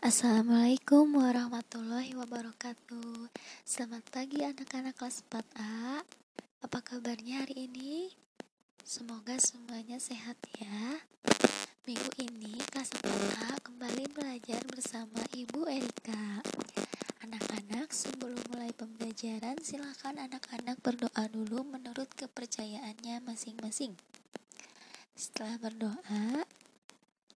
Assalamualaikum warahmatullahi wabarakatuh. Selamat pagi anak-anak kelas 4A Apa kabarnya hari ini? Semoga semuanya sehat ya. Minggu ini kelas 4A kembali belajar bersama Ibu Erika. Anak-anak sebelum mulai pembelajaran silahkan anak-anak berdoa dulu menurut kepercayaannya masing-masing. Setelah berdoa,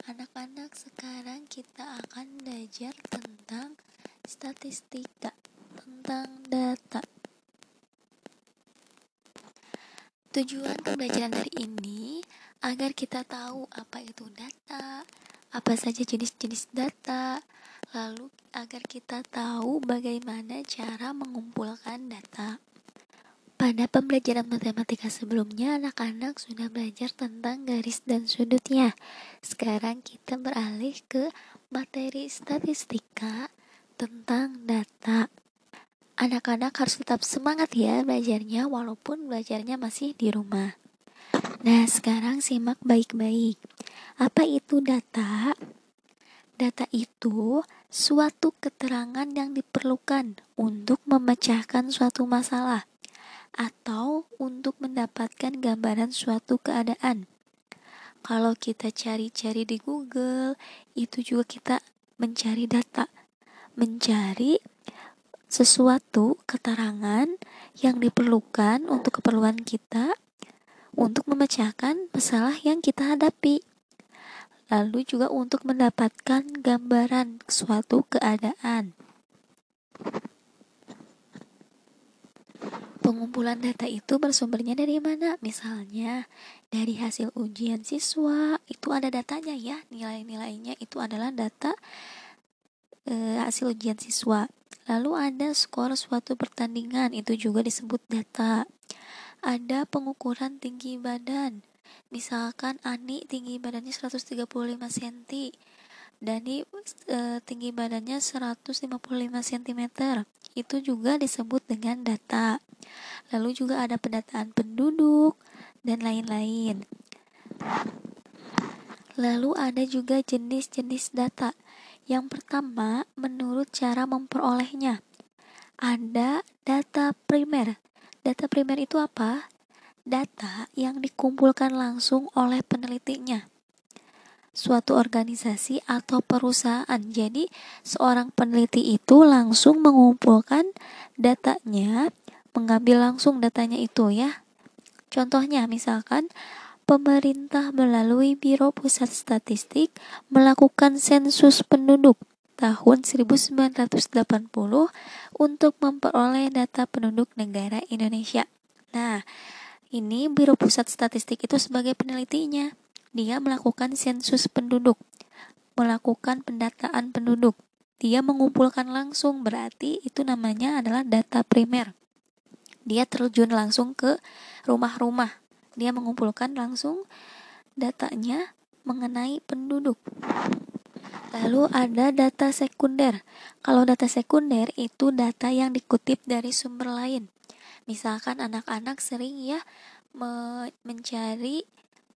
Anak-anak, sekarang kita akan belajar tentang statistika, tentang data. Tujuan pembelajaran hari ini agar kita tahu apa itu data, apa saja jenis-jenis data, lalu agar kita tahu bagaimana cara mengumpulkan data. Pada pembelajaran matematika sebelumnya, anak-anak sudah belajar tentang garis dan sudutnya. Sekarang kita beralih ke materi statistika tentang data. Anak-anak harus tetap semangat ya belajarnya walaupun belajarnya masih di rumah. Nah, sekarang simak baik-baik. Apa itu data? Data itu suatu keterangan yang diperlukan untuk memecahkan suatu masalah atau untuk mendapatkan gambaran suatu keadaan. Kalau kita cari-cari di Google, itu juga kita mencari data, mencari sesuatu keterangan yang diperlukan untuk keperluan kita untuk memecahkan masalah yang kita hadapi. Lalu juga untuk mendapatkan gambaran suatu keadaan. Pengumpulan data itu bersumbernya dari mana? Misalnya dari hasil ujian siswa, itu ada datanya ya, nilai-nilainya itu adalah data e, hasil ujian siswa. Lalu ada skor suatu pertandingan, itu juga disebut data. Ada pengukuran tinggi badan. Misalkan Ani tinggi badannya 135 cm. Dani e, tinggi badannya 155 cm. Itu juga disebut dengan data. Lalu juga ada pendataan penduduk dan lain-lain. Lalu ada juga jenis-jenis data. Yang pertama, menurut cara memperolehnya. Ada data primer. Data primer itu apa? Data yang dikumpulkan langsung oleh penelitinya suatu organisasi atau perusahaan. Jadi, seorang peneliti itu langsung mengumpulkan datanya mengambil langsung datanya itu ya. Contohnya misalkan pemerintah melalui Biro Pusat Statistik melakukan sensus penduduk tahun 1980 untuk memperoleh data penduduk negara Indonesia. Nah, ini Biro Pusat Statistik itu sebagai penelitinya. Dia melakukan sensus penduduk, melakukan pendataan penduduk. Dia mengumpulkan langsung, berarti itu namanya adalah data primer dia terjun langsung ke rumah-rumah. Dia mengumpulkan langsung datanya mengenai penduduk. Lalu ada data sekunder. Kalau data sekunder itu data yang dikutip dari sumber lain. Misalkan anak-anak sering ya me mencari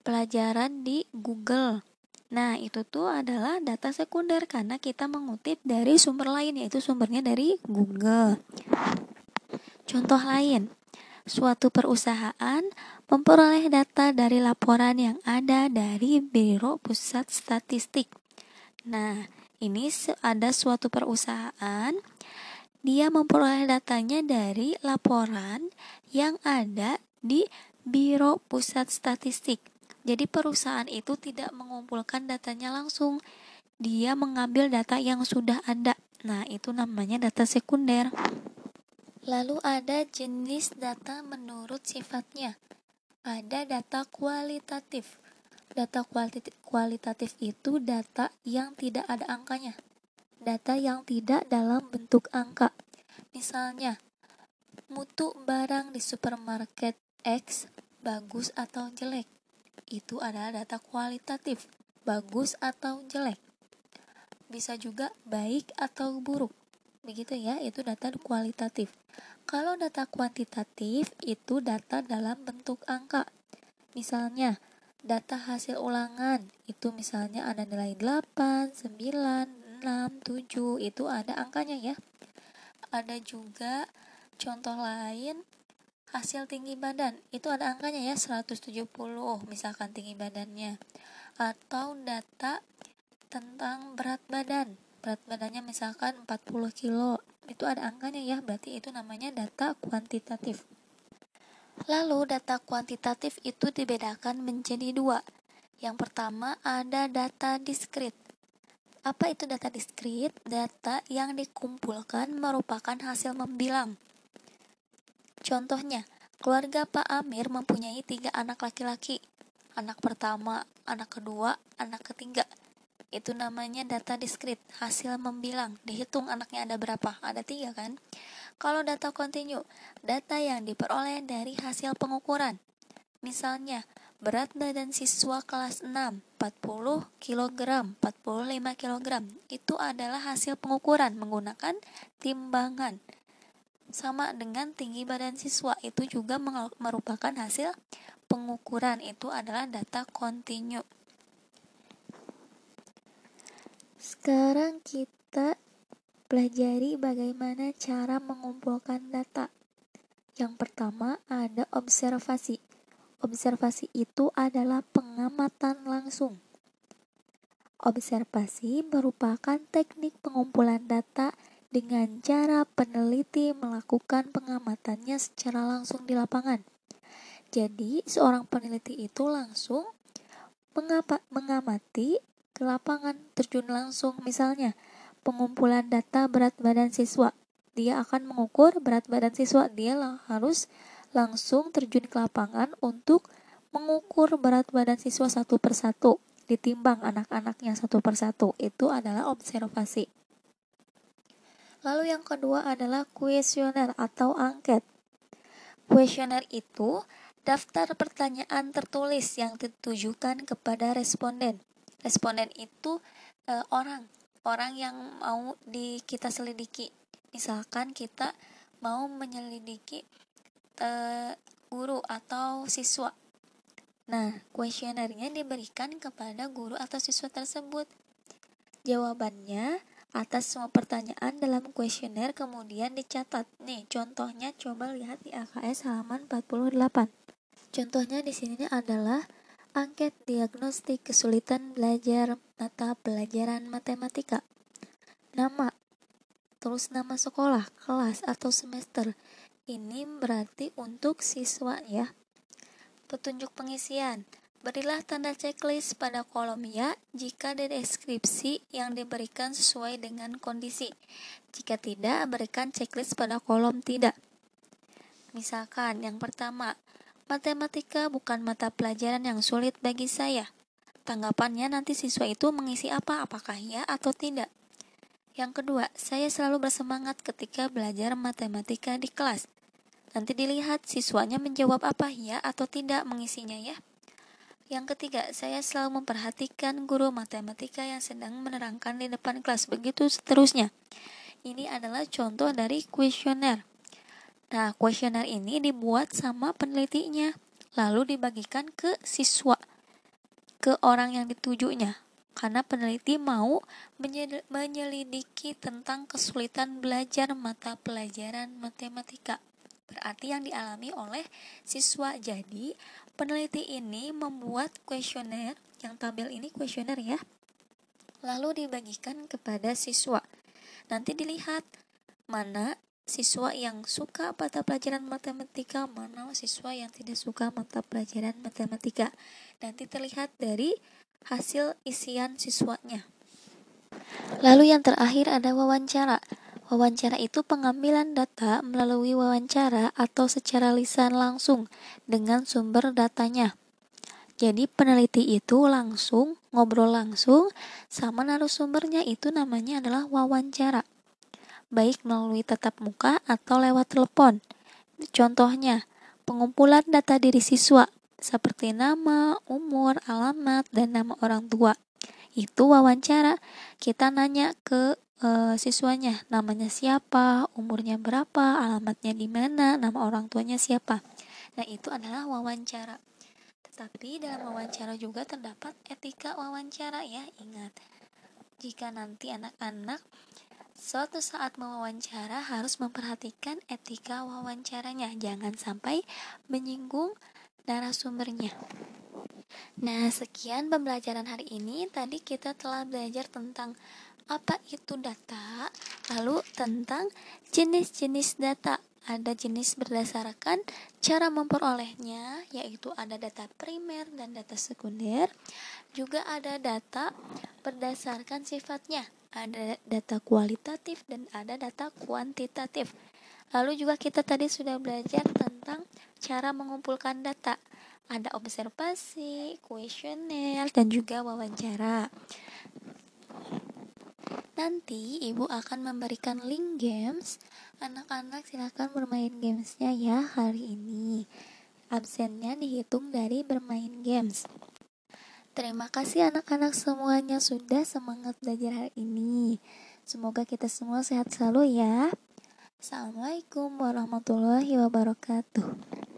pelajaran di Google. Nah, itu tuh adalah data sekunder karena kita mengutip dari sumber lain yaitu sumbernya dari Google. Contoh lain, suatu perusahaan memperoleh data dari laporan yang ada dari Biro Pusat Statistik. Nah, ini ada suatu perusahaan dia memperoleh datanya dari laporan yang ada di Biro Pusat Statistik. Jadi perusahaan itu tidak mengumpulkan datanya langsung. Dia mengambil data yang sudah ada. Nah, itu namanya data sekunder. Lalu ada jenis data menurut sifatnya. Ada data kualitatif. Data kualitatif itu data yang tidak ada angkanya. Data yang tidak dalam bentuk angka. Misalnya, mutu barang di supermarket X bagus atau jelek. Itu adalah data kualitatif, bagus atau jelek. Bisa juga baik atau buruk begitu ya itu data kualitatif kalau data kuantitatif itu data dalam bentuk angka misalnya data hasil ulangan itu misalnya ada nilai 8, 9, 6 6, 7 itu ada angkanya ya. Ada juga contoh lain hasil tinggi badan itu ada angkanya ya 170 misalkan tinggi badannya. Atau data tentang berat badan. Berat badannya misalkan 40 kilo itu ada angkanya ya berarti itu namanya data kuantitatif. Lalu data kuantitatif itu dibedakan menjadi dua. Yang pertama ada data diskrit. Apa itu data diskrit? Data yang dikumpulkan merupakan hasil membilang Contohnya, keluarga Pak Amir mempunyai tiga anak laki-laki. Anak pertama, anak kedua, anak ketiga. Itu namanya data diskrit, hasil membilang. Dihitung anaknya ada berapa? Ada tiga kan? Kalau data kontinu, data yang diperoleh dari hasil pengukuran. Misalnya, berat badan siswa kelas 6 40 kg 45 kg itu adalah hasil pengukuran menggunakan timbangan sama dengan tinggi badan siswa itu juga merupakan hasil pengukuran itu adalah data kontinu. Sekarang kita pelajari bagaimana cara mengumpulkan data. Yang pertama ada observasi. Observasi itu adalah pengamatan langsung. Observasi merupakan teknik pengumpulan data dengan cara peneliti melakukan pengamatannya secara langsung di lapangan. Jadi, seorang peneliti itu langsung mengapa, mengamati ke lapangan, terjun langsung. Misalnya, pengumpulan data berat badan siswa. Dia akan mengukur berat badan siswa. Dia harus langsung terjun ke lapangan untuk mengukur berat badan siswa satu persatu ditimbang anak-anaknya satu persatu itu adalah observasi. Lalu yang kedua adalah kuesioner atau angket. Kuesioner itu daftar pertanyaan tertulis yang ditujukan kepada responden. Responden itu e, orang, orang yang mau di kita selidiki. Misalkan kita mau menyelidiki e, guru atau siswa. Nah, kuesionernya diberikan kepada guru atau siswa tersebut. Jawabannya atas semua pertanyaan dalam kuesioner kemudian dicatat. Nih, contohnya coba lihat di AKS halaman 48. Contohnya di sini adalah angket diagnostik kesulitan belajar mata pelajaran matematika. Nama, terus nama sekolah, kelas atau semester. Ini berarti untuk siswa ya. Petunjuk pengisian Berilah tanda checklist pada kolom ya jika deskripsi yang diberikan sesuai dengan kondisi. Jika tidak, berikan checklist pada kolom tidak. Misalkan, yang pertama, matematika bukan mata pelajaran yang sulit bagi saya. Tanggapannya nanti siswa itu mengisi apa, apakah ya atau tidak. Yang kedua, saya selalu bersemangat ketika belajar matematika di kelas. Nanti dilihat siswanya menjawab apa ya atau tidak mengisinya ya. Yang ketiga, saya selalu memperhatikan guru matematika yang sedang menerangkan di depan kelas. Begitu seterusnya. Ini adalah contoh dari kuesioner. Nah, kuesioner ini dibuat sama penelitinya, lalu dibagikan ke siswa, ke orang yang ditujunya. Karena peneliti mau menyelidiki tentang kesulitan belajar mata pelajaran matematika berarti yang dialami oleh siswa. Jadi, peneliti ini membuat kuesioner, yang tabel ini kuesioner ya, lalu dibagikan kepada siswa. Nanti dilihat mana siswa yang suka mata pelajaran matematika, mana siswa yang tidak suka mata pelajaran matematika. Nanti terlihat dari hasil isian siswanya. Lalu yang terakhir ada wawancara. Wawancara itu pengambilan data melalui wawancara atau secara lisan langsung dengan sumber datanya. Jadi peneliti itu langsung ngobrol langsung sama narasumbernya itu namanya adalah wawancara. Baik melalui tatap muka atau lewat telepon. Contohnya, pengumpulan data diri siswa seperti nama, umur, alamat, dan nama orang tua. Itu wawancara. Kita nanya ke e, siswanya namanya siapa, umurnya berapa, alamatnya di mana, nama orang tuanya siapa. Nah, itu adalah wawancara. Tetapi dalam wawancara juga terdapat etika wawancara ya, ingat. jika nanti anak-anak suatu saat mewawancara harus memperhatikan etika wawancaranya, jangan sampai menyinggung narasumbernya. Nah, sekian pembelajaran hari ini. Tadi kita telah belajar tentang apa itu data, lalu tentang jenis-jenis data. Ada jenis berdasarkan cara memperolehnya, yaitu ada data primer dan data sekunder. Juga ada data berdasarkan sifatnya, ada data kualitatif dan ada data kuantitatif. Lalu juga kita tadi sudah belajar tentang cara mengumpulkan data. Ada observasi, kuesioner, dan juga wawancara. Nanti ibu akan memberikan link games. Anak-anak silahkan bermain gamesnya ya hari ini. Absennya dihitung dari bermain games. Terima kasih anak-anak semuanya sudah semangat belajar hari ini. Semoga kita semua sehat selalu ya. Assalamualaikum warahmatullahi wabarakatuh.